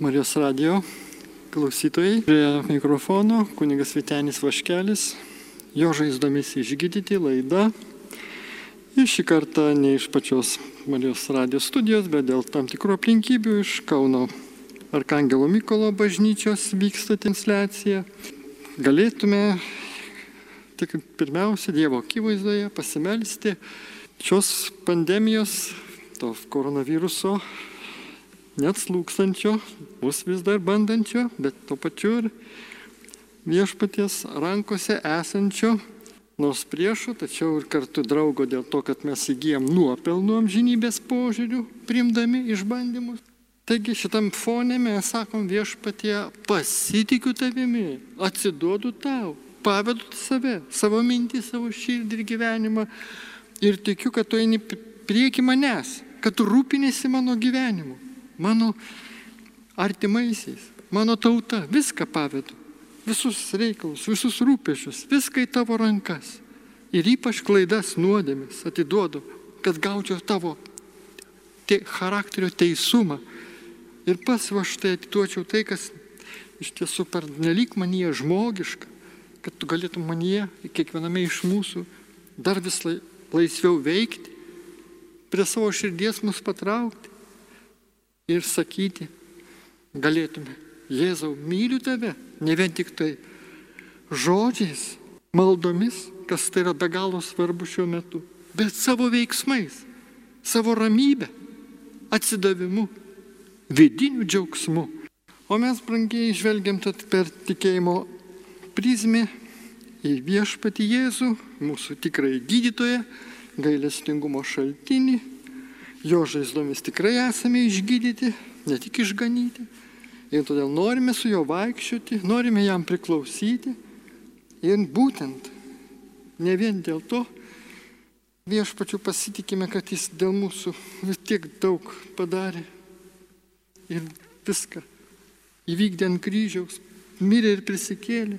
Marijos radio klausytojai. Prie mikrofono kunigas Vitenis Vaškelis, jo žaizdomis išgydyti laida. Ir šį kartą ne iš pačios Marijos radio studijos, bet dėl tam tikrų aplinkybių iš Kauno Arkangelo Mykolo bažnyčios vyksta transliacija. Galėtume tik pirmiausia Dievo akivaizdoje pasimelsti šios pandemijos, to koronaviruso neatslūkstančio, bus vis dar bandančio, bet tuo pačiu ir viešpaties rankose esančio, nors priešo, tačiau ir kartu draugo dėl to, kad mes įgyjam nuopelnų amžinybės požiūrių, primdami išbandymus. Taigi šitam fone mes sakom viešpatie, pasitikiu tavimi, atsiduodu tau, pavedu save, savo mintį, savo širdį ir gyvenimą ir tikiu, kad tu eini prieki manęs, kad tu rūpinėsi mano gyvenimu mano artimaisiais, mano tauta, viską pavedu. Visus reikalus, visus rūpešius, viską į tavo rankas. Ir ypač klaidas nuodėmis atiduodu, kad gaučiau tavo te, charakterio teisumą. Ir pats va štai atiduočiau tai, kas iš tiesų per nelik manyje žmogiška, kad tu galėtum manyje, kiekviename iš mūsų, dar vis laisviau veikti, prie savo širdies mus patraukti ir sakyti galėtume, Jėzau, myliu tave, ne vien tik tai žodžiais, maldomis, kas tai yra be galo svarbu šiuo metu, bet savo veiksmais, savo ramybę, atsidavimu, vidiniu džiaugsmu. O mes brangiai žvelgiam tad per tikėjimo prizmę į viešpatį Jėzų, mūsų tikrai gydytoją, gailestingumo šaltinį, Jo žaizdomis tikrai esame išgydyti, ne tik išganyti. Ir todėl norime su juo vaikščioti, norime jam priklausyti. Ir būtent ne vien dėl to viešpačių pasitikime, kad jis dėl mūsų vis tiek daug padarė. Ir viską įvykdė ant kryžiaus, mirė ir prisikėlė.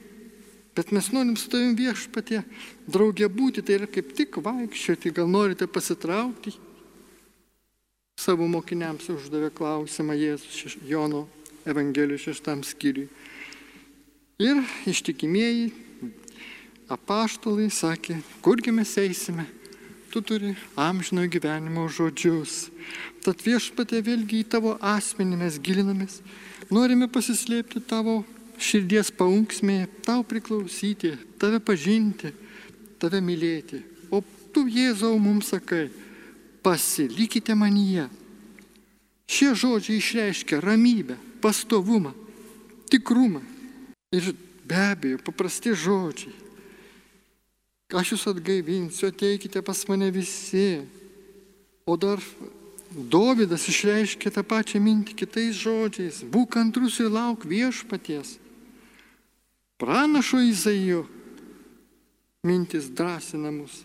Bet mes norim su tavim viešpatie draugė būti, tai yra kaip tik vaikščioti, gal norite pasitraukti savo mokiniams uždavė klausimą Jėzus Jono Evangelijos šeštam skyriui. Ir ištikimieji apaštalai sakė, kurgi mes eisime, tu turi amžino gyvenimo žodžius. Tad viešpatė vėlgi į tavo asmenį mes gilinamės, norime pasislėpti tavo širdies paunksmėje, tau priklausyti, tave pažinti, tave mylėti. O tu Jėzau mums sakai, pasilikite manyje. Šie žodžiai išreiškia ramybę, pastovumą, tikrumą. Ir be abejo, paprasti žodžiai. Aš jūs atgaivinsiu, ateikite pas mane visi. O dar Dovydas išreiškė tą pačią mintį kitais žodžiais. Būk kantrus ir lauk viešpaties. Pranašo Izaijo mintis drąsina mus.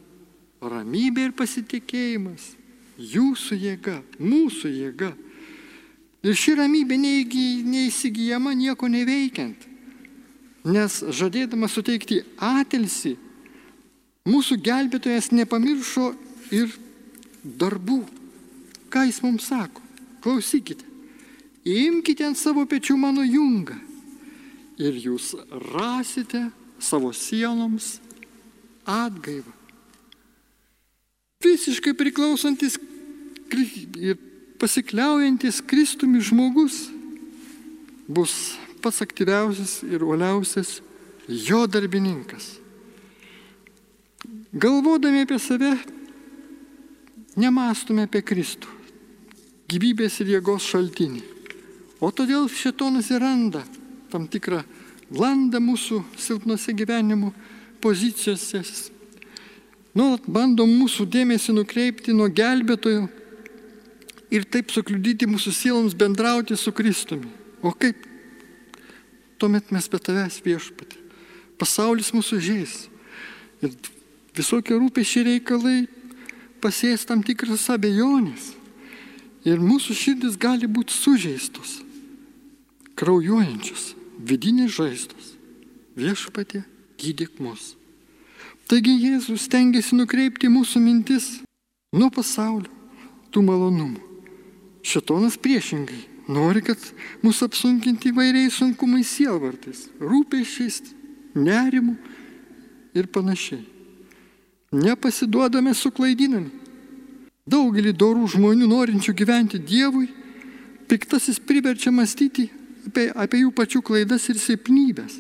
Ramybė ir pasitikėjimas jūsų jėga, mūsų jėga. Ir ši ramybė neįsigijama nieko neveikiant. Nes žadėdama suteikti atilsi, mūsų gelbėtojas nepamiršo ir darbų. Ką jis mums sako? Klausykite. Imkite ant savo pečių mano jungą ir jūs rasite savo sieloms atgaivą. Visiškai priklausantis pasikliaujantis Kristumi žmogus bus pats aktyviausias ir uoliausias jo darbininkas. Galvodami apie save, nemastume apie Kristų, gyvybės ir jėgos šaltinį. O todėl šitonas ir randa tam tikrą landą mūsų silpnose gyvenimo pozicijose. Nuolat bando mūsų dėmesį nukreipti nuo gelbėtojo ir taip sukliudyti mūsų sieloms bendrauti su Kristumi. O kaip? Tuomet mes be tavęs viešpatį. Pasaulis mūsų žais. Ir visokie rūpešiai reikalai pasės tam tikras abejonės. Ir mūsų širdis gali būti sužeistos, kraujuojančios, vidinės žaizdos. Viešpatė, gydyk mus. Taigi Jėzus stengiasi nukreipti mūsų mintis nuo pasaulio, tų malonumų Šitonas priešingai nori, kad mūsų apsunkinti įvairiais sunkumais sielvartais, rūpėšiais, nerimu ir panašiai. Nepasiduodame suklaidinami. Daugelį dorų žmonių norinčių gyventi Dievui, piktasis priverčia mąstyti apie, apie jų pačių klaidas ir silpnybės.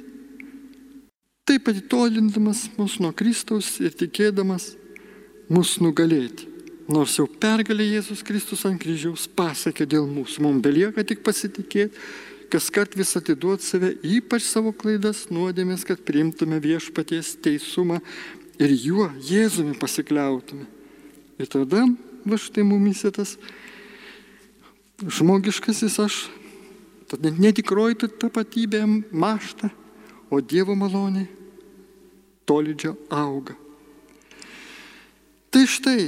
Taip atitolindamas mus nuo Kristaus ir tikėdamas mus nugalėti. Nors jau pergalė Jėzus Kristus ant kryžiaus pasiekė dėl mūsų, mums belieka tik pasitikėti, kas kart vis atiduoti save, ypač savo klaidas, nuodėmės, kad priimtume viešpaties teisumą ir juo, Jėzumi pasikliautume. Ir tada, va štai mumise tas žmogiškasis aš, tada netikroji tapatybė mašta, o Dievo malonė tolydžio auga. Tai štai,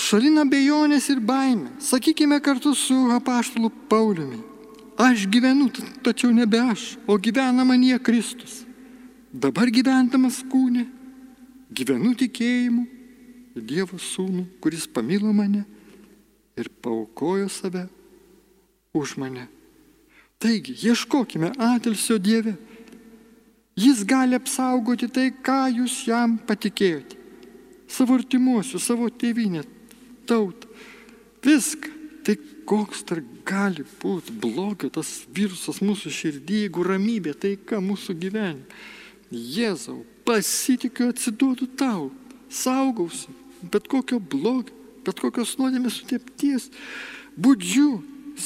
šalina bejonės ir baimė. Sakykime kartu su apaštalu Pauliumi. Aš gyvenu, tačiau nebe aš, o gyvena manie Kristus. Dabar gyventamas kūne, gyvenu tikėjimu į Dievo sūnų, kuris pamilo mane ir paukojo save už mane. Taigi, ieškokime atilsio Dieve. Jis gali apsaugoti tai, ką jūs jam patikėjote savo artimuosius, savo tėvynę, tautą. Viską. Tai koks dar gali būti blogio tas virusas mūsų širdį, jeigu ramybė, tai ką mūsų gyvenime. Jėzau, pasitikiu, atsiduodu tau, saugausi, bet kokio blogio, bet kokios nuodėmės sutepties, būdžiu,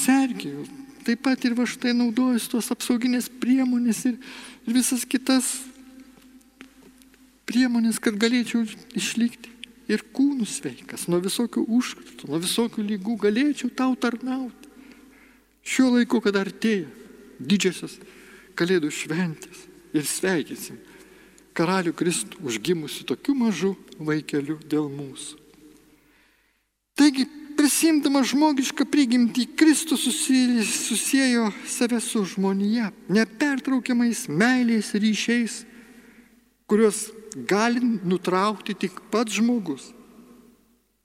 sergėjau. Taip pat ir va štai naudojusi tos apsauginės priemonės ir, ir visas kitas priemonės, kad galėčiau išlikti ir kūnų sveikas, nuo visokių užkratų, nuo visokių lygų galėčiau tau tarnauti. Šiuo laiku, kad artėja didžiosios Kalėdų šventės ir sveikinsim karalių Kristų užgimusi tokiu mažu vaikeliu dėl mūsų. Taigi, prisimdama žmogišką prigimtį, Kristus susijęjo save su žmonija, nepertraukiamais meilės ryšiais, kuriuos gali nutraukti tik pats žmogus.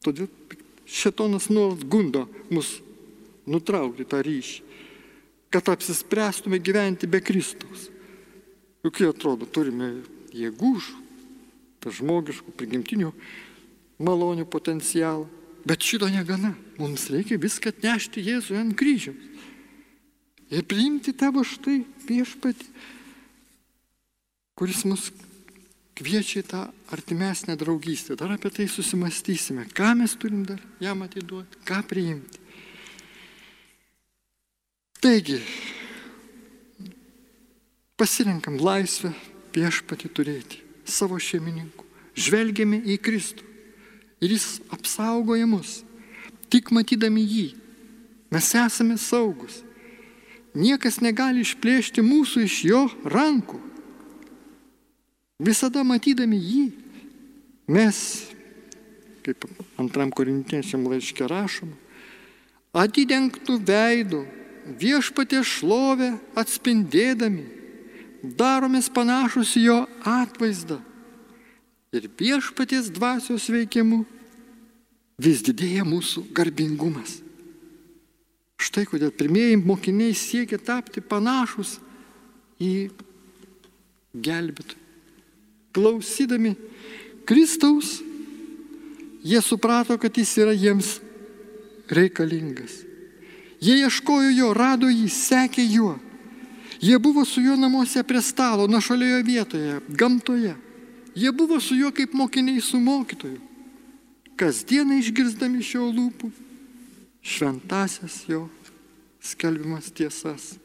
Todėl šetonas nuolat gundo mus nutraukti tą ryšį, kad apsispręstume gyventi be Kristaus. Juk jie atrodo, turime jėgų, tą žmogiškų, prigimtinių malonių potencialą. Bet šito negana. Mums reikia viską atnešti Jėzui ant kryžiaus. Ir priimti tavo štai viešpatį, kuris mus kviečia į tą artimesnę draugystę. Dar apie tai susimastysime, ką mes turim dar jam atiduoti, ką priimti. Taigi, pasirinkam laisvę viešpati turėti savo šeimininkų. Žvelgiame į Kristų ir jis apsaugoja mus. Tik matydami jį mes esame saugus. Niekas negali išplėšti mūsų iš jo rankų. Visada matydami jį, mes, kaip antram korintiečiam laiškė rašoma, atidengtų veidų viešpatė šlovę atspindėdami, daromės panašus į jo atvaizdą ir viešpaties dvasios veikimu vis didėja mūsų garbingumas. Štai kodėl pirmieji mokiniai siekia tapti panašus į gelbėtų klausydami Kristaus, jie suprato, kad jis yra jiems reikalingas. Jie ieškojo jo, rado jį, sekė juo. Jie buvo su juo namuose prie stalo, našalioje vietoje, gamtoje. Jie buvo su juo kaip mokiniai su mokytoju. Kasdieną išgirsdami šio lūpų šventasias jo skelbimas tiesas.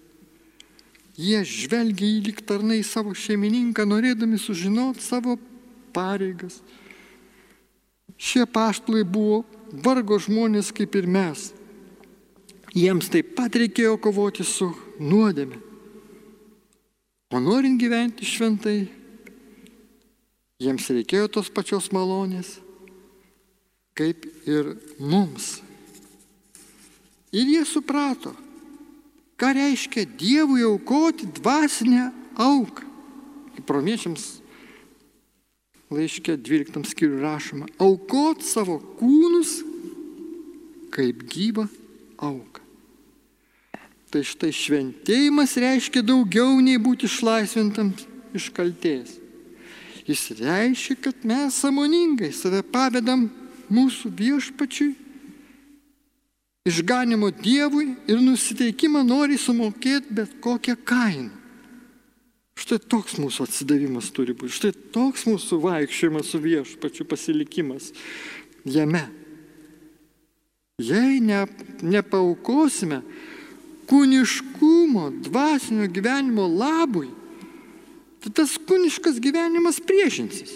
Jie žvelgia į lik tarnai savo šeimininką, norėdami sužinoti savo pareigas. Šie paštlai buvo vargo žmonės kaip ir mes. Jiems taip pat reikėjo kovoti su nuodėme. O norint gyventi šventai, jiems reikėjo tos pačios malonės, kaip ir mums. Ir jie suprato, Ką reiškia Dievui aukoti dvasinę auką? Kaip romiečiams laiškė 12 skyriui rašoma, aukot savo kūnus kaip gyvą auką. Tai štai šventėjimas reiškia daugiau nei būti išlaisvintam iš kalties. Jis reiškia, kad mes samoningai save pavedam mūsų viešpačiui, išganimo Dievui ir nusiteikimą nori sumokėti bet kokią kainą. Štai toks mūsų atsidavimas turi būti, štai toks mūsų vaikščiojimas su viešpačiu pasilikimas jame. Jei ne, nepaukosime kūniškumo, dvasinio gyvenimo labui, tai tas kūniškas gyvenimas priešinsis.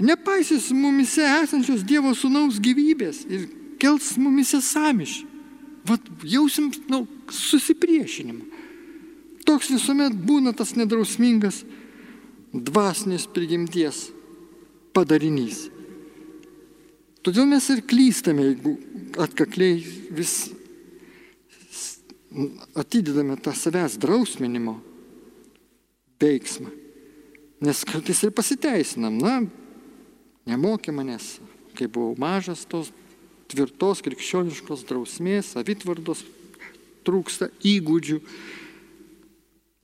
Nepaisys mumise esančios Dievo sunaus gyvybės ir kels mumise samišį. Vat jausim nu, susipriešinimą. Toks visuomet būna tas nedrausmingas dvasinės prigimties padarinys. Todėl mes ir klystame, jeigu atkakliai vis atidedame tą savęs drausminimo veiksmą. Nes kartais ir pasiteisinam, na, nemokė manęs, kai buvau mažas, tos tvirtos krikščioniškos drausmės, savitvardos trūksta įgūdžių.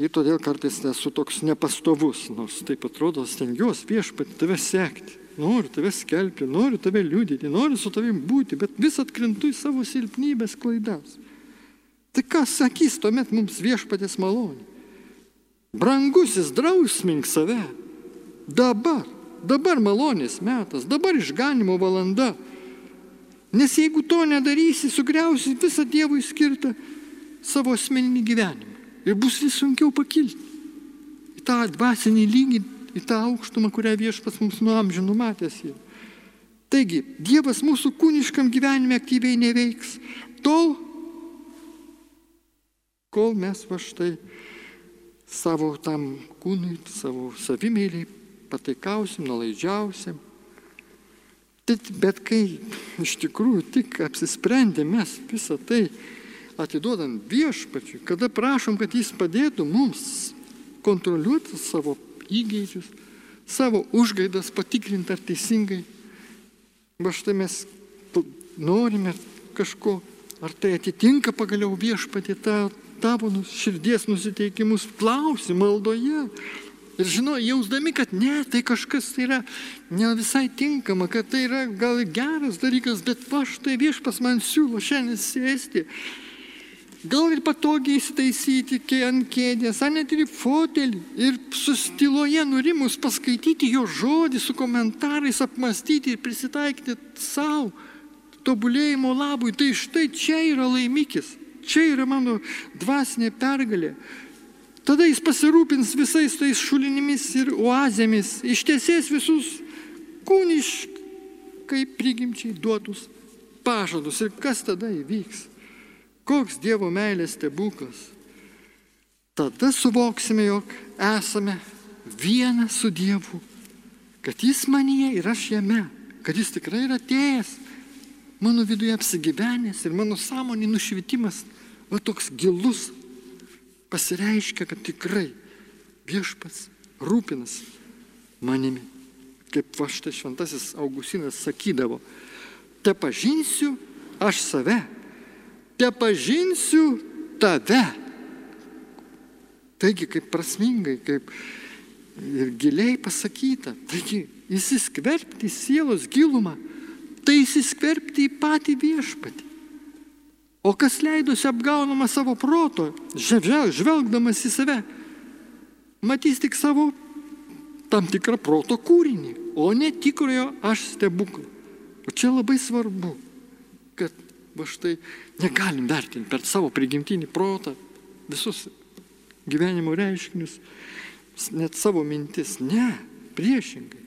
Ir todėl kartais esu toks nepastovus, nors taip atrodo, stengiuosi viešpatį tave sekti, noriu tave skelbti, noriu tave liūdyti, noriu su tavim būti, bet vis atkrintu į savo silpnybės klaidas. Tai kas sakys tuomet mums viešpatės malonė? Brangusis drausmink save. Dabar, dabar malonės metas, dabar išganimo valanda. Nes jeigu to nedarysi, sugriausi visą Dievui skirtą savo asmeninį gyvenimą. Ir bus vis sunkiau pakilti į tą dvasinį lygį, į tą aukštumą, kurią viešpas mums nuo amžių numatęs yra. Taigi, Dievas mūsų kūniškam gyvenime aktyviai neveiks. Tol, kol mes va štai savo tam kūnui, savo savimėliai pataikausim, nalaidžiausim. Bet kai iš tikrųjų tik apsisprendė mes visą tai atiduodam viešpačiui, kada prašom, kad jis padėtų mums kontroliuoti savo įgeidžius, savo užgaidas patikrinti ar teisingai. Va štai mes norime kažko, ar tai atitinka pagaliau viešpatį tą tavo širdies nusiteikimus klausi maldoje. Ir žinau, jausdami, kad ne, tai kažkas tai yra ne visai tinkama, kad tai yra gal geras dalykas, bet va štai viešpas man siūlo šiandien sėsti. Gal ir patogiai įsitaisyti ant kėdės, ar net ir į fotelį. Ir sustiloje nurimus paskaityti jo žodį su komentarais, apmastyti ir prisitaikyti savo tobulėjimo labui. Tai štai čia yra laimikis. Čia yra mano dvasinė pergalė. Tada jis pasirūpins visais tais šulinimis ir oazėmis, ištiesės visus kūniškai prigimčiai duotus pažadus. Ir kas tada įvyks? Koks Dievo meilės stebuklas? Tada suvoksime, jog esame viena su Dievu, kad Jis manyje ir aš jame, kad Jis tikrai yra atėjęs mano viduje apsigyvenęs ir mano sąmonė nušvitimas, va toks gilus, pasireiškia, kad tikrai viešpats rūpinas manimi. Kaip va štai šventasis Augustinas sakydavo, te pažinsiu aš save, te pažinsiu tave. Taigi, kaip prasmingai, kaip ir giliai pasakyta, taigi įsiskverbti į sielos gilumą tai įsiskverbti į patį viešpatį. O kas leidosi apgaunama savo proto, žvelgdamas į save, matys tik savo tam tikrą proto kūrinį, o ne tikrojo aš stebuklą. O čia labai svarbu, kad va štai negalim vertinti per savo prigimtinį protą visus gyvenimo reiškinius, net savo mintis. Ne, priešingai.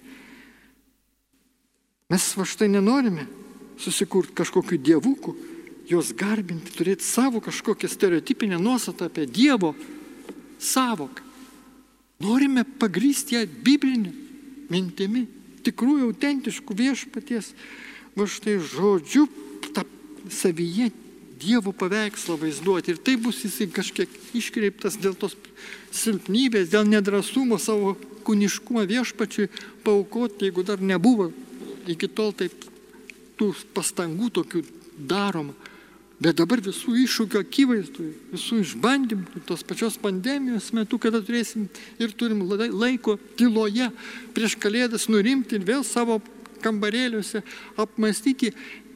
Mes va štai nenorime susikurti kažkokiu dievuku, juos garbinti, turėti savo kažkokią stereotipinę nuostatą apie Dievo savoką. Norime pagrysti ją biblinę mintimi, tikrųjų autentiškų viešpaties, va štai žodžiu, tą savyje Dievo paveikslą vaizduoti. Ir tai bus jisai kažkiek iškreiptas dėl tos silpnybės, dėl nedrasumo savo kūniškumą viešpačiui paukoti, jeigu dar nebuvo iki tol taip tų pastangų tokių daroma. Bet dabar visų iššūkių akivaizdui, visų išbandymų, tos pačios pandemijos metu, kada turėsim ir turim laiko tyloje prieš kalėdas nurimti ir vėl savo kambarėliuose apmastyti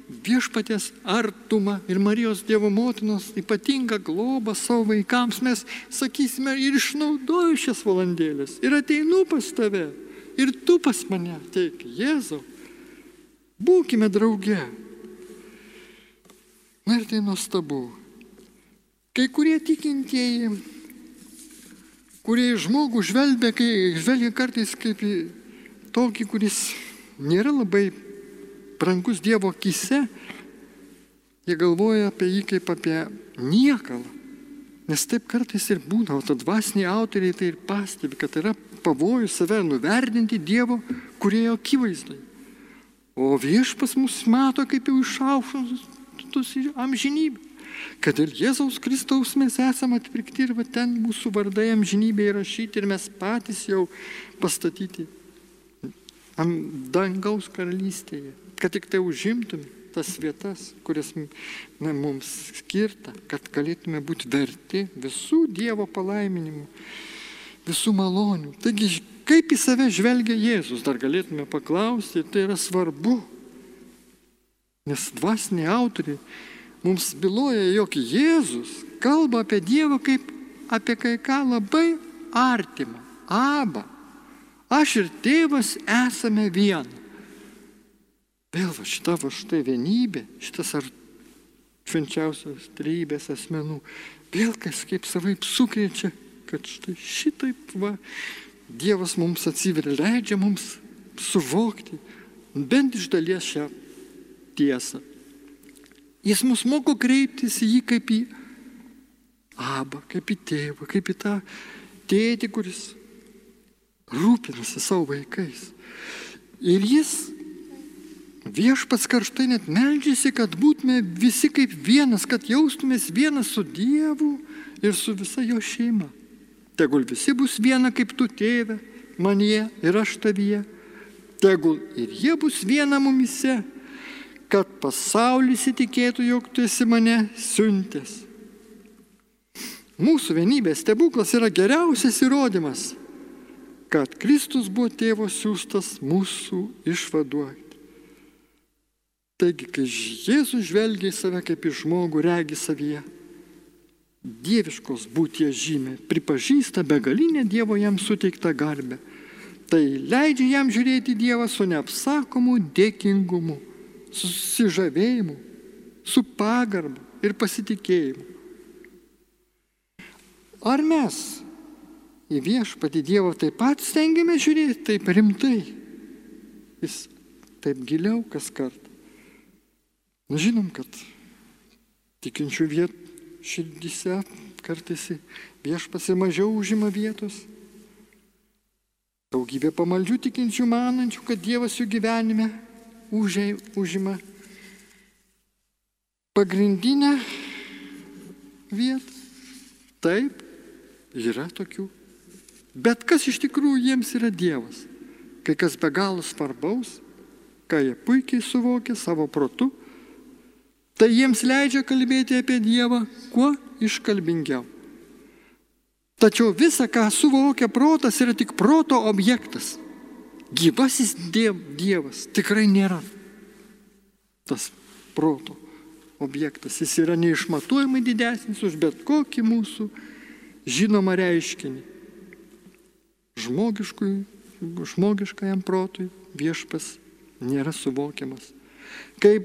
viešpatės artumą ir Marijos Dievo motinos ypatingą globą savo vaikams, mes sakysime ir išnaudoju šias valandėlės ir ateinu pas tave ir tu pas mane ateik, Jėzau. Būkime drauge. Na ir tai nuostabu. Kai kurie tikintieji, kurie žmogų žvelgia, kai žvelgia kartais kaip į tokį, kuris nėra labai brangus Dievo akise, jie galvoja apie jį kaip apie niekalą. Nes taip kartais ir būna, o tad dvasiniai autoriai tai ir pastebi, kad yra pavojus save nuvertinti Dievo kurėjo akivaizdai. O viešpas mus mato kaip jau išaukštus į amžinybę. Kad ir Jėzaus Kristaus mes esame atpirkti ir va ten mūsų vardai amžinybė įrašyti ir mes patys jau pastatyti dangaus karalystėje. Kad tik tai užimtume tas vietas, kurias na, mums skirta, kad galėtume būti verti visų Dievo palaiminimų, visų malonių. Taigi Kaip į save žvelgia Jėzus, dar galėtume paklausti, tai yra svarbu. Nes dvasiniai autoriai mums byloja, jog Jėzus kalba apie Dievą kaip apie kai ką labai artimą. Aba. Aš ir tėvas esame viena. Vėl va šita va štai vienybė, šitas ar švenčiausios trybės asmenų, vėl kažkaip savaip sukrečia, kad štai šitaip va Dievas mums atsiveria, leidžia mums suvokti bent iš dalies šią tiesą. Jis mus moko kreiptis į jį kaip į abą, kaip į tėvą, kaip į tą tėtį, kuris rūpinasi savo vaikais. Ir jis viešpats karštai net melžiasi, kad būtume visi kaip vienas, kad jaustumės vienas su Dievu ir su visa jo šeima. Tegul visi bus viena kaip tu tėve, manie ir aš tavyje. Tegul ir jie bus viena mumise, kad pasaulis įtikėtų, jog tu esi mane siuntęs. Mūsų vienybės stebuklas yra geriausias įrodymas, kad Kristus buvo tėvo siūstas mūsų išvaduoti. Taigi, kai Jėzus žvelgia į save kaip į žmogų, regi savyje dieviškos būties žymė, pripažįsta begalinę Dievo jam suteiktą garbę. Tai leidžia jam žiūrėti Dievą su neapsakomu dėkingumu, susižavėjimu, su pagarba ir pasitikėjimu. Ar mes į viešpatį Dievą taip pat stengiame žiūrėti taip rimtai? Jis taip giliau kas kartą. Na žinom, kad tikinčių vietų širdise kartais viešpasi mažiau užima vietos. Daugybė pamaldžių tikinčių manančių, kad Dievas jų gyvenime užima pagrindinę vietą. Taip, yra tokių. Bet kas iš tikrųjų jiems yra Dievas? Kai kas be galo svarbaus, ką jie puikiai suvokia savo protu Tai jiems leidžia kalbėti apie Dievą kuo iškalbingiau. Tačiau visa, ką suvokia protas, yra tik proto objektas. Gyvasis diev, Dievas tikrai nėra tas proto objektas. Jis yra neišmatuojamai didesnis už bet kokį mūsų žinomą reiškinį. Žmogiškajam protui viešpas nėra suvokiamas. Kaip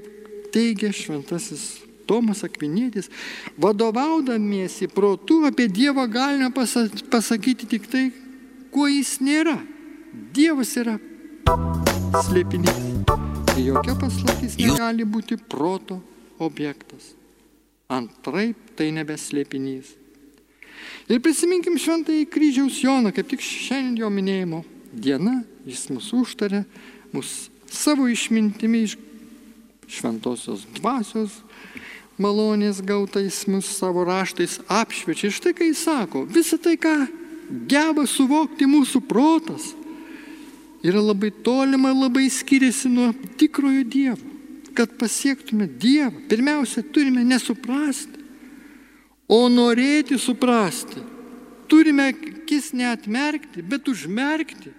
teigia šventasis Tomas Akvinėtis, vadovaudamiesi protų apie Dievą galime pasakyti tik tai, kuo jis nėra. Dievas yra slėpinys. Ir jokia paslaptis negali būti proto objektas. Antraip tai nebeslėpinys. Ir prisiminkim šventąjį kryžiaus Joną, kaip tik šiandien jo minėjimo diena, jis mūsų užtarė, mūsų savo išmintimi iš šventosios dvasios malonės gautais mūsų savo raštais apšviečia. Ir štai kai jis sako, visą tai, ką geba suvokti mūsų protas, yra labai tolima labai skiriasi nuo tikrojo Dievo. kad pasiektume Dievą, pirmiausia, turime nesuprasti, o norėti suprasti. Turime akis neatmerkti, bet užmerkti,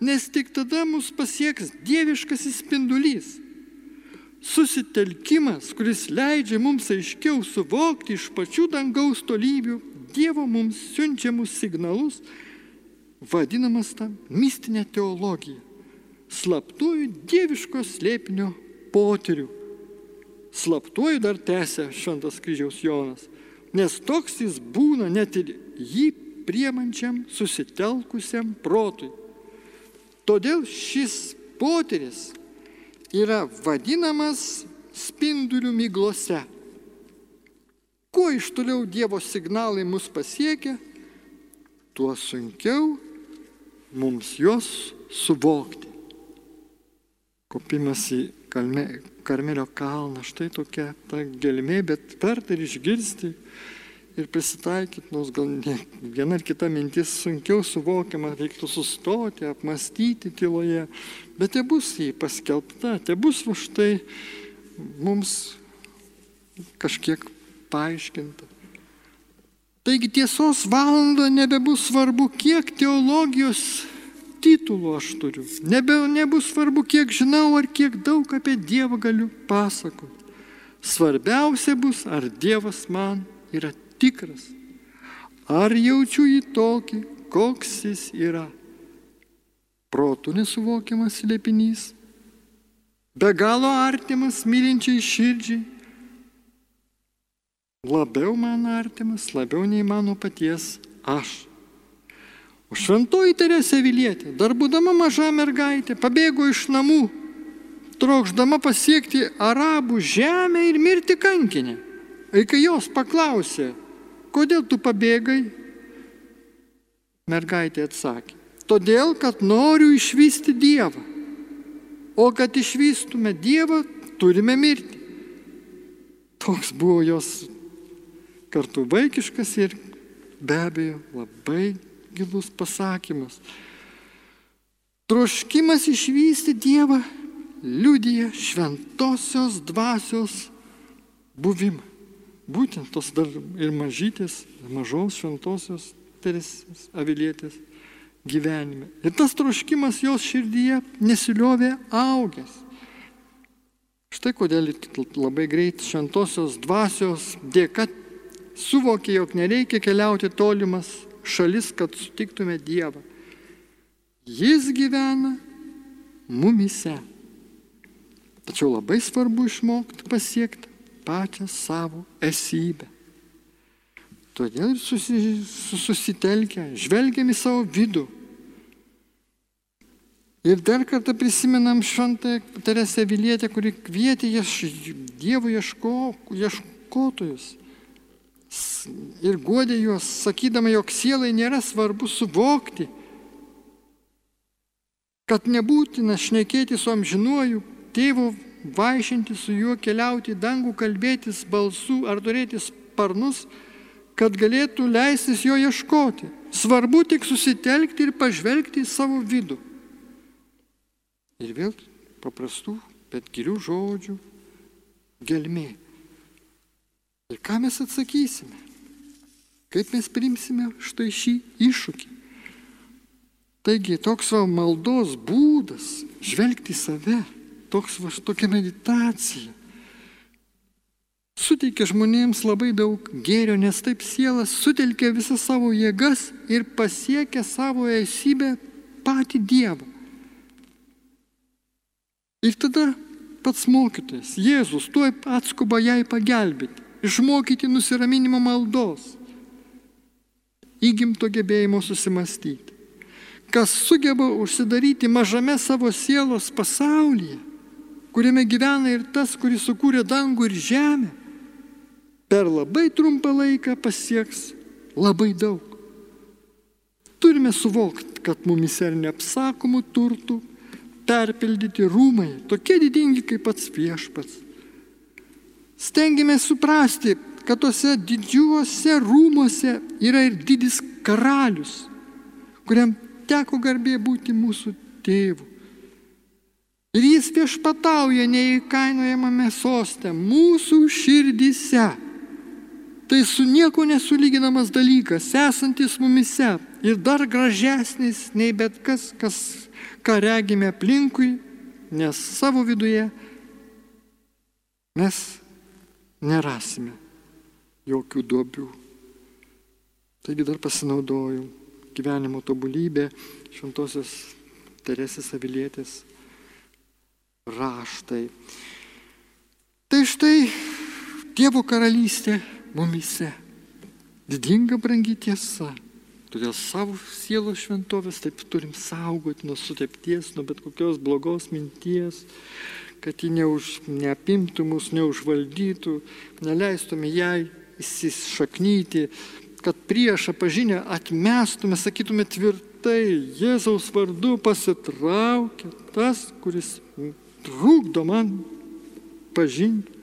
nes tik tada mus pasieks dieviškas įspindulys. Susitelkimas, kuris leidžia mums aiškiau suvokti iš pačių dangaus tolybių Dievo mums siunčiamus signalus, vadinamas ta mistinė teologija, slaptųjų dieviško slėpinio potyrių. Slaptuoju dar tęsia Šventas kryžiaus Jonas, nes toks jis būna net ir jį priemančiam susitelkusiam protui. Todėl šis potyris yra vadinamas spindulių myglose. Kuo iš toliau Dievo signalai mus pasiekia, tuo sunkiau mums juos suvokti. Kopimas į kalme, Karmelio kalną, štai tokia ta gelmė, bet verta ir išgirsti ir prisitaikyti, nors gal ne, viena ar kita mintis sunkiau suvokiama, reiktų sustoti, apmastyti tyloje, bet te bus jį paskelbta, te bus va štai mums kažkiek paaiškinta. Taigi tiesos valanda nebebus svarbu, kiek teologijos titulų aš turiu. Nebe, nebus svarbu, kiek žinau ar kiek daug apie Dievą galiu pasakoti. Svarbiausia bus, ar Dievas man yra tikras. Ar jaučiu jį tokį, koks jis yra. Protų nesuvokiamas slėpinys, be galo artimas mylinčiai širdžiai, labiau man artimas, labiau nei mano paties aš. O šventoji Teresė Vilietė, dar būdama maža mergaitė, pabėgo iš namų, trokšdama pasiekti arabų žemę ir mirti kankinę. Ir kai jos paklausė, kodėl tu pabėgai, mergaitė atsakė, todėl, kad noriu išvysti Dievą. O kad išvystume Dievą, turime mirti. Toks buvo jos kartu vaikiškas ir be abejo labai gilus pasakymas. Troškimas išvysti Dievą liudija šventosios dvasios buvimą. Būtent tos dar ir mažytės, mažos šventosios teresės avilietės gyvenime. Ir tas troškimas jos širdyje nesiliovė augęs. Štai kodėl labai greit šventosios dvasios dėka suvokė, jog nereikia keliauti tolimas šalis, kad sutiktume Dievą. Jis gyvena mumise. Tačiau labai svarbu išmokti pasiekti pačią savo esybę. Todėl susi, susitelkę, žvelgiam į savo vidų. Ir dar kartą prisimenam šventą Teresę Vilietę, kuri kvietė Dievo ieško, ieškotojus ir godė juos, sakydama, jog sielai nėra svarbu suvokti, kad nebūtina šnekėti su amžinuoju tėvu, vaišinti su juo, keliauti į dangų, kalbėtis balsu ar turėti sparnus, kad galėtų leistis jo ieškoti. Svarbu tik susitelkti ir pažvelgti į savo vidų. Ir vėl paprastų, bet gilių žodžių gelmė. Ir ką mes atsakysime? Kaip mes primsime štai šį iššūkį? Taigi toks va maldos būdas žvelgti į save, toks va tokia meditacija suteikia žmonėms labai daug gėrio, nes taip sielas sutelkia visas savo jėgas ir pasiekia savo esybę patį Dievą. Ir tada pats mokytojas, Jėzus, tuoj atskuba jai pagelbėti išmokyti nusiraminimo maldos, įgimto gebėjimo susimastyti. Kas sugeba užsidaryti mažame savo sielos pasaulyje, kuriame gyvena ir tas, kuris sukūrė dangų ir žemę, per labai trumpą laiką pasieks labai daug. Turime suvokti, kad mumise ir neapsakomų turtų perpildyti rūmai, tokie didingi kaip pats viešpats stengiamės suprasti, kad tose didžiuose rūmose yra ir didis karalius, kuriam teko garbė būti mūsų tėvu. Ir jis viešpatauja neįkainojamame soste, mūsų širdise. Tai su nieko nesulyginamas dalykas, esantis mumise ir dar gražesnis nei bet kas, kas ką regime aplinkui, nes savo viduje mes nerasime jokių duobių. Taigi dar pasinaudojau gyvenimo tobulybė šventosios Teresės Avilietės raštai. Tai štai Dievo karalystė mumise. Didinga brangi tiesa. Todėl savo sielos šventovės taip turim saugoti nuo sutepties, nuo bet kokios blogos minties, kad ji neuž, neapimtų mus, neužvaldytų, neleistume jai įsišaknyti, kad priešą pažinę atmestume, sakytume tvirtai, Jėzaus vardu pasitraukia tas, kuris trukdo man pažinti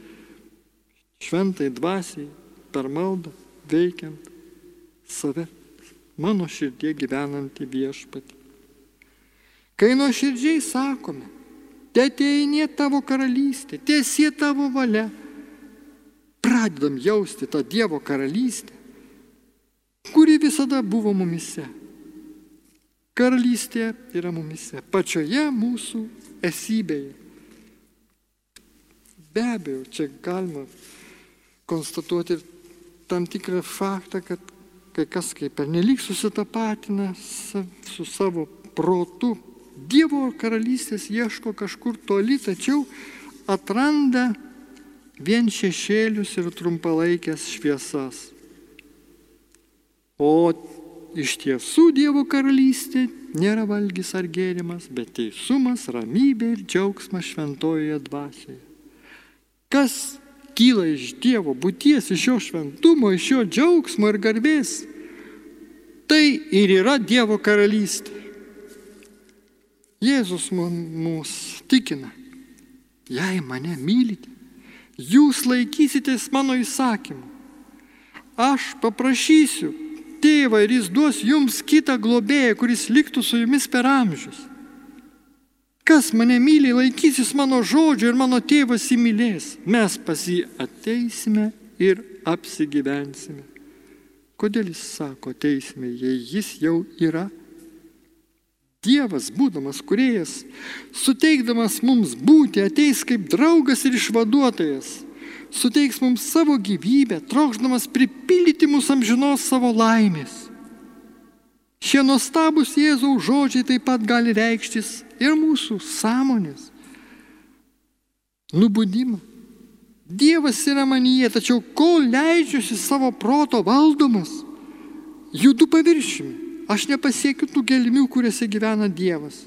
šventai dvasiai per maldą veikiant save, mano širdie gyvenantį viešpatį. Kai nuo širdžiai sakome, te ateinė tavo karalystė, tiesie tavo valia, pradedam jausti tą Dievo karalystę, kuri visada buvo mumise. Karalystė yra mumise, pačioje mūsų esybėje. Be abejo, čia galima konstatuoti ir tam tikrą faktą, kad kai kas kaip per nelik susitapatina su savo protu. Dievo karalystės ieško kažkur toli, tačiau atranda vien šešėlius ir trumpalaikės šviesas. O iš tiesų Dievo karalystė nėra valgys ar gėrimas, bet teisumas, ramybė ir džiaugsmas šventojoje dvasioje kas kyla iš Dievo būties, iš jo šventumo, iš jo džiaugsmo ir garbės, tai ir yra Dievo karalystė. Jėzus mus tikina, jei mane mylite, jūs laikysitės mano įsakymų. Aš paprašysiu tėvą ir jis duos jums kitą globėją, kuris liktų su jumis per amžius. Kas mane myli, laikysis mano žodžio ir mano tėvas įmylės. Mes pas jį ateisime ir apsigyvensime. Kodėl jis sako ateisime, jei jis jau yra? Dievas, būdamas kuriejas, suteikdamas mums būti, ateis kaip draugas ir išvaduotojas, suteiks mums savo gyvybę, trokšdamas pripildyti mūsų amžinos savo laimės. Šie nuostabus Jėzaus žodžiai taip pat gali reikštis ir mūsų sąmonės nubudimą. Dievas yra manyje, tačiau kol leidžiuosi savo proto valdomas, judu paviršimi, aš nepasiekiu tų gelmių, kuriuose gyvena Dievas.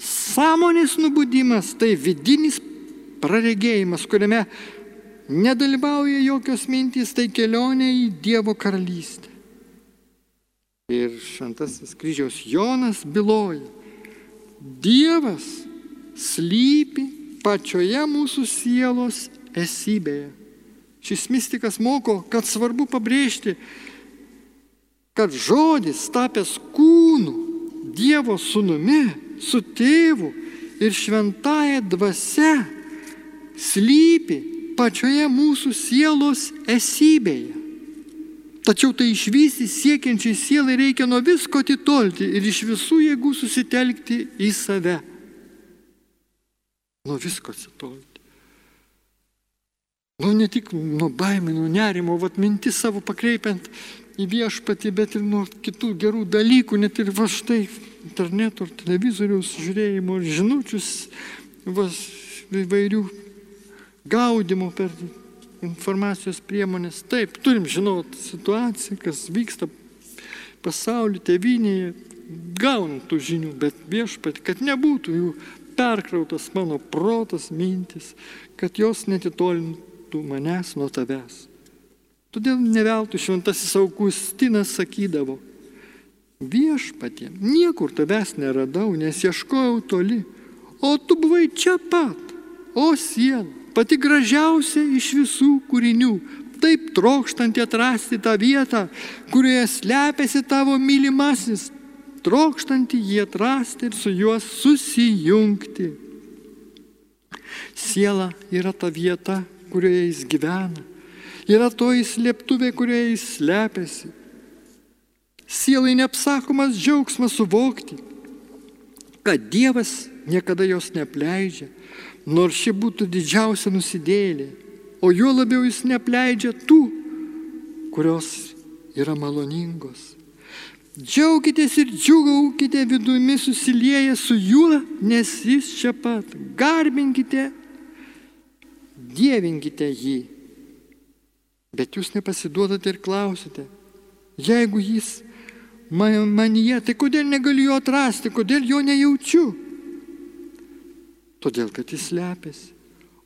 Sąmonės nubudimas tai vidinis praregėjimas, kuriame nedalyvauja jokios mintys, tai kelionė į Dievo karalystę. Ir šventasis kryžiaus Jonas byloja, Dievas slypi pačioje mūsų sielos esybėje. Šis mystikas moko, kad svarbu pabrėžti, kad žodis tapęs kūnu, Dievo sūnumi, su tėvu ir šventąją dvasia slypi pačioje mūsų sielos esybėje. Tačiau tai išvysti siekiančiai sielai reikia nuo visko atitolti ir iš visų jėgų susitelkti į save. Nuo visko atitolti. Nu, ne tik nuo baimė, nuo nerimo, vat mintis savo pakreipiant į viešpatį, bet ir nuo kitų gerų dalykų, net ir va štai interneto ar televizoriaus žiūrėjimo, žinučius, va, įvairių gaudimo per informacijos priemonės. Taip, turim žinoti situaciją, kas vyksta pasaulyje, tevinėje, gaunam tų žinių, bet viešpat, kad nebūtų jų perkrautas mano protas, mintis, kad jos netitolintų manęs nuo tavęs. Todėl neveltui šventasis Augustinas sakydavo, viešpatie, niekur tavęs neradau, nes ieškojau toli, o tu buvai čia pat, o siela pati gražiausia iš visų kūrinių, taip trokštanti atrasti tą vietą, kurioje slepiasi tavo mylimasis, trokštanti jį atrasti ir su juo susijungti. Siela yra ta vieta, kurioje jis gyvena. Yra toji slėptuvė, kurioje jis slepiasi. Sielai neapsakomas džiaugsmas suvokti, kad Dievas niekada jos neapleidžia, nors ši būtų didžiausia nusidėlė, o juo labiau jis neapleidžia tų, kurios yra maloningos. Džiaukitės ir džiugaukite vidumi susilieję su juo, nes jis čia pat. Garbinkite, dievinkite jį. Bet jūs nepasiduodate ir klausite, jeigu jis man, manyje, tai kodėl negaliu jo atrasti, kodėl jo nejaučiu? Todėl, kad jis slepiasi.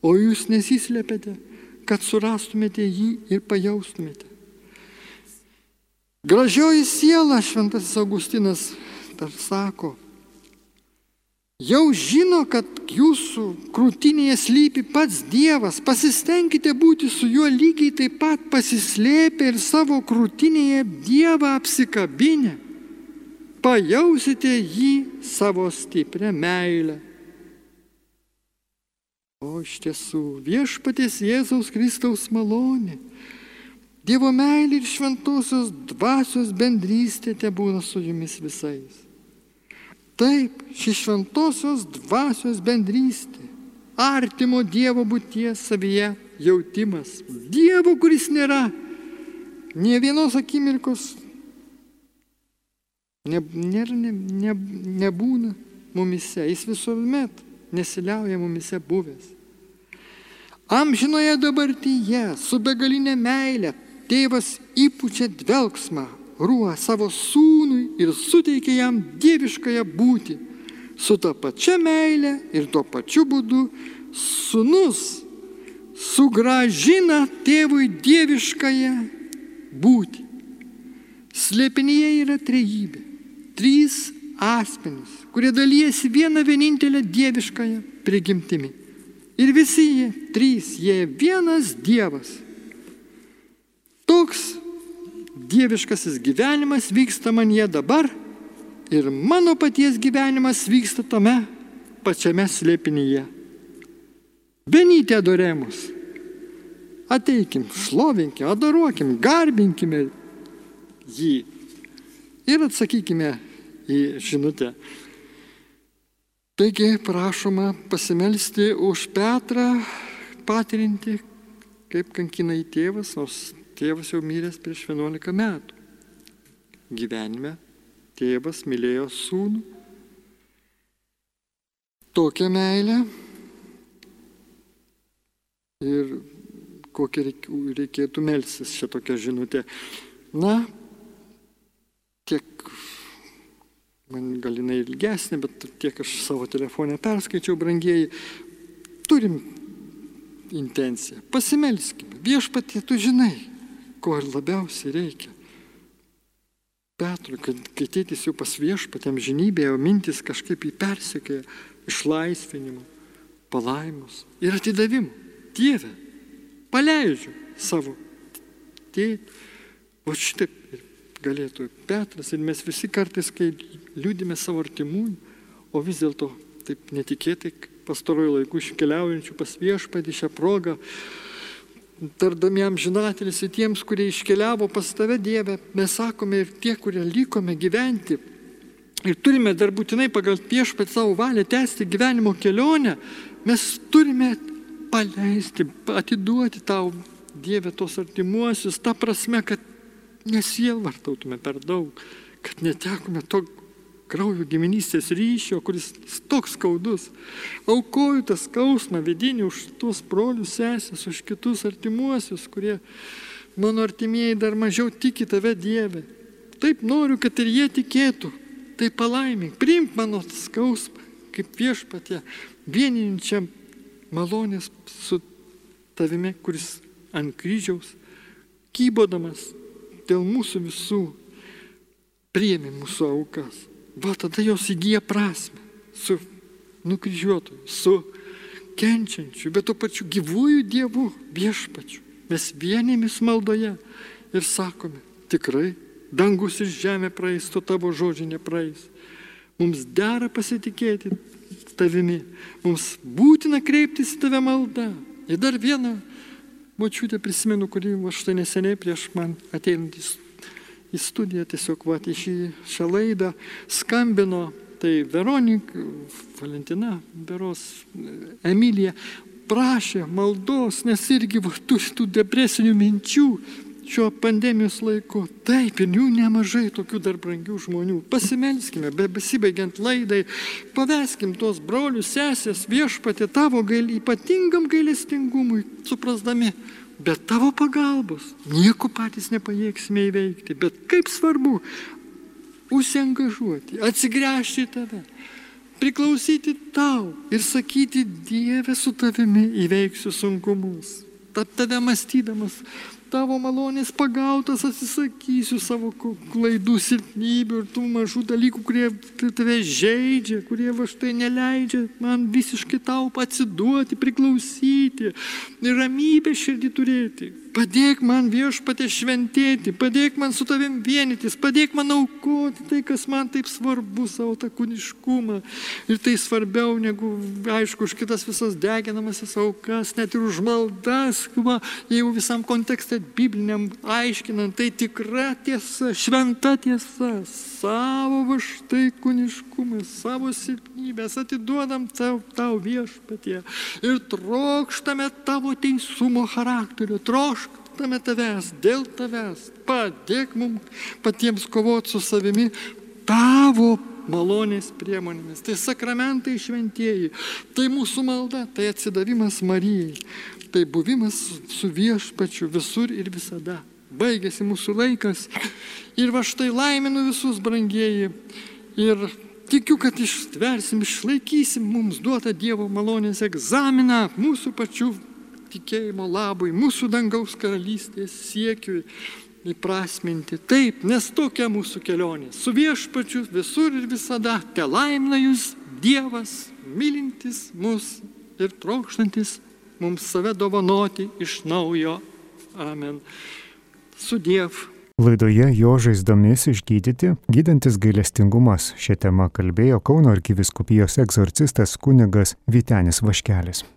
O jūs nesislepiate, kad surastumėte jį ir pajaustumėte. Gražioji siela, šventasis Augustinas dar sako, jau žino, kad jūsų krūtinėje slypi pats Dievas, pasistengkite būti su juo lygiai taip pat pasislėpę ir savo krūtinėje Dievą apsikabinę. Pajausite jį savo stiprią meilę. O iš tiesų viešpatės Jėzaus Kristaus malonė, Dievo meilė ir šventosios dvasios bendrystė te būna su jumis visais. Taip, ši šventosios dvasios bendrystė, artimo Dievo būties savyje jautimas, Dievo, kuris nėra nie vienos akimirkos, ne, nėra, ne, ne, nebūna mumise, jis visuomet nesiliauja mumise buvęs. Amžinoje dabartyje, su begalinė meilė, tėvas įpučia dvelgsmą, ruo savo sūnui ir suteikia jam dieviškąją būti. Su ta pačia meilė ir tuo pačiu būdu sūnus sugražina tėvui dieviškąją būti. Slėpinyje yra trejybė. Trys asmenys, kurie dalyjasi vieną vienintelę dieviškąją prigimtimi. Ir visi jie, trys, jie vienas Dievas. Toks dieviškasis gyvenimas vyksta man jie dabar ir mano paties gyvenimas vyksta tame pačiame slėpinyje. Benyti adoremus. Ateikim, šlovinkim, adoruokim, garbinkime jį ir atsakykime į žinutę. Taigi prašoma pasimelsti už Petrą, patirinti, kaip kankina į tėvas, nors tėvas jau miręs prieš 11 metų. Gyvenime tėvas mylėjo sūnų. Tokią meilę ir kokią reikėtų melsis šitokią žinutę. Na, tiek man gal jinai ilgesnė, bet tiek aš savo telefonę perskaičiau, brangieji, turim intenciją. Pasimelskime. Viešpatie, tu žinai, ko labiausiai reikia. Petrui, kad kai tėtis jau pas viešpatėm žinybėje, mintis kažkaip jį persekėja išlaisvinimu, palaimus ir atidavimu. Dieve, paleidžiu savo tėtį. O šitaip galėtų Petras ir mes visi kartais, kai liūdime savo artimųjų, o vis dėlto taip netikėtai pastarojo laikų iškeliaujančių pas viešpatį šią progą, tardami amžinatelis į tiems, kurie iškeliavo pas tave Dievę, mes sakome ir tie, kurie likome gyventi. Ir turime dar būtinai pagal viešpatį savo valią tęsti gyvenimo kelionę, mes turime paleisti, atiduoti tau Dievę tos artimuosius, ta prasme, kad nesielvartautume per daug, kad netekome to kraujo giminystės ryšio, kuris toks skaudus. Aukoju tą skausmą vidinį už tuos brolius, sesės, už kitus artimuosius, kurie mano artimieji dar mažiau tiki tave Dieve. Taip noriu, kad ir jie tikėtų. Tai palaimink, priimk mano skausmą, kaip viešpatė, vieninčiam malonės su tavimi, kuris ant kryžiaus, kybodamas dėl mūsų visų priemi mūsų aukas. Va tada jos įgyja prasme su nukryžiuotoju, su kenčiančiu, bet to pačiu gyvųjų dievų viešpačiu. Mes vienėmis maldoje ir sakome, tikrai dangus ir žemė praeis, to tavo žodžiai nepraeis. Mums dera pasitikėti tavimi. Mums būtina kreiptis į tave maldą. Ir dar vieną močiutę prisimenu, kuri va štai neseniai prieš man ateinant į studiją, tiesiog va į šį, šią laidą skambino. Tai Veronika, Valentina, Beros, Emilija prašė maldos, nes irgi va, turi tų depresinių minčių šiuo pandemijos laiku. Taip, ir jų nemažai tokių dar brangių žmonių. Pasimelskime, be besibaigiant laidai, paveskim tuos brolius, sesės, viešpatė tavo gail, ypatingam gailestingumui, suprasdami, bet tavo pagalbos nieko patys nepajėgsime įveikti. Bet kaip svarbu užsiengažuoti, atsigręžti į tave priklausyti tau ir sakyti, Dieve su tavimi įveiksiu sunkumus. Tad tave mąstydamas, tavo malonės pagautas atsisakysiu savo klaidų, silpnybių ir tų mažų dalykų, kurie tave žaidžia, kurie va štai neleidžia man visiškai tau atsiduoti, priklausyti ir ramybę širdį turėti. Padėk man viešpatė šventėti, padėk man su tavim vienytis, padėk man aukoti tai, kas man taip svarbu, savo tą kūniškumą. Ir tai svarbiau negu, aišku, už kitas visas deginamasis aukas, net ir už maldas, va, jeigu visam kontekste bibliniam aiškinant, tai tikra tiesa, šventa tiesa, savo va štai kūniškumą, savo silpnybės atiduodam tau, tau viešpatie ir trokštame tavo teisumo charakterio, trokštame trokštame tavęs, dėl tavęs. Padėk mums patiems kovoti su savimi tavo malonės priemonėmis. Tai sakramentai šventieji, tai mūsų malda, tai atsidavimas Marijai, tai buvimas su viešpačiu visur ir visada. Baigėsi mūsų laikas ir va štai laiminu visus brangieji ir tikiu, kad ištversim, išlaikysim mums duotą Dievo malonės egzaminą mūsų pačių tikėjimo labui, mūsų dangaus karalystės siekiui įprasminti. Taip, nes tokia mūsų kelionė. Su viešpačiu visur ir visada te laimina jūs Dievas, mylintis mus ir trokštantis mums save dovanoti iš naujo. Amen. Su Diev. Laidoje jo žaizdomis išgydyti, gydantis gailestingumas. Šią temą kalbėjo Kauno arkiviskupijos egzorcistas kunigas Vitenis Vaškelis.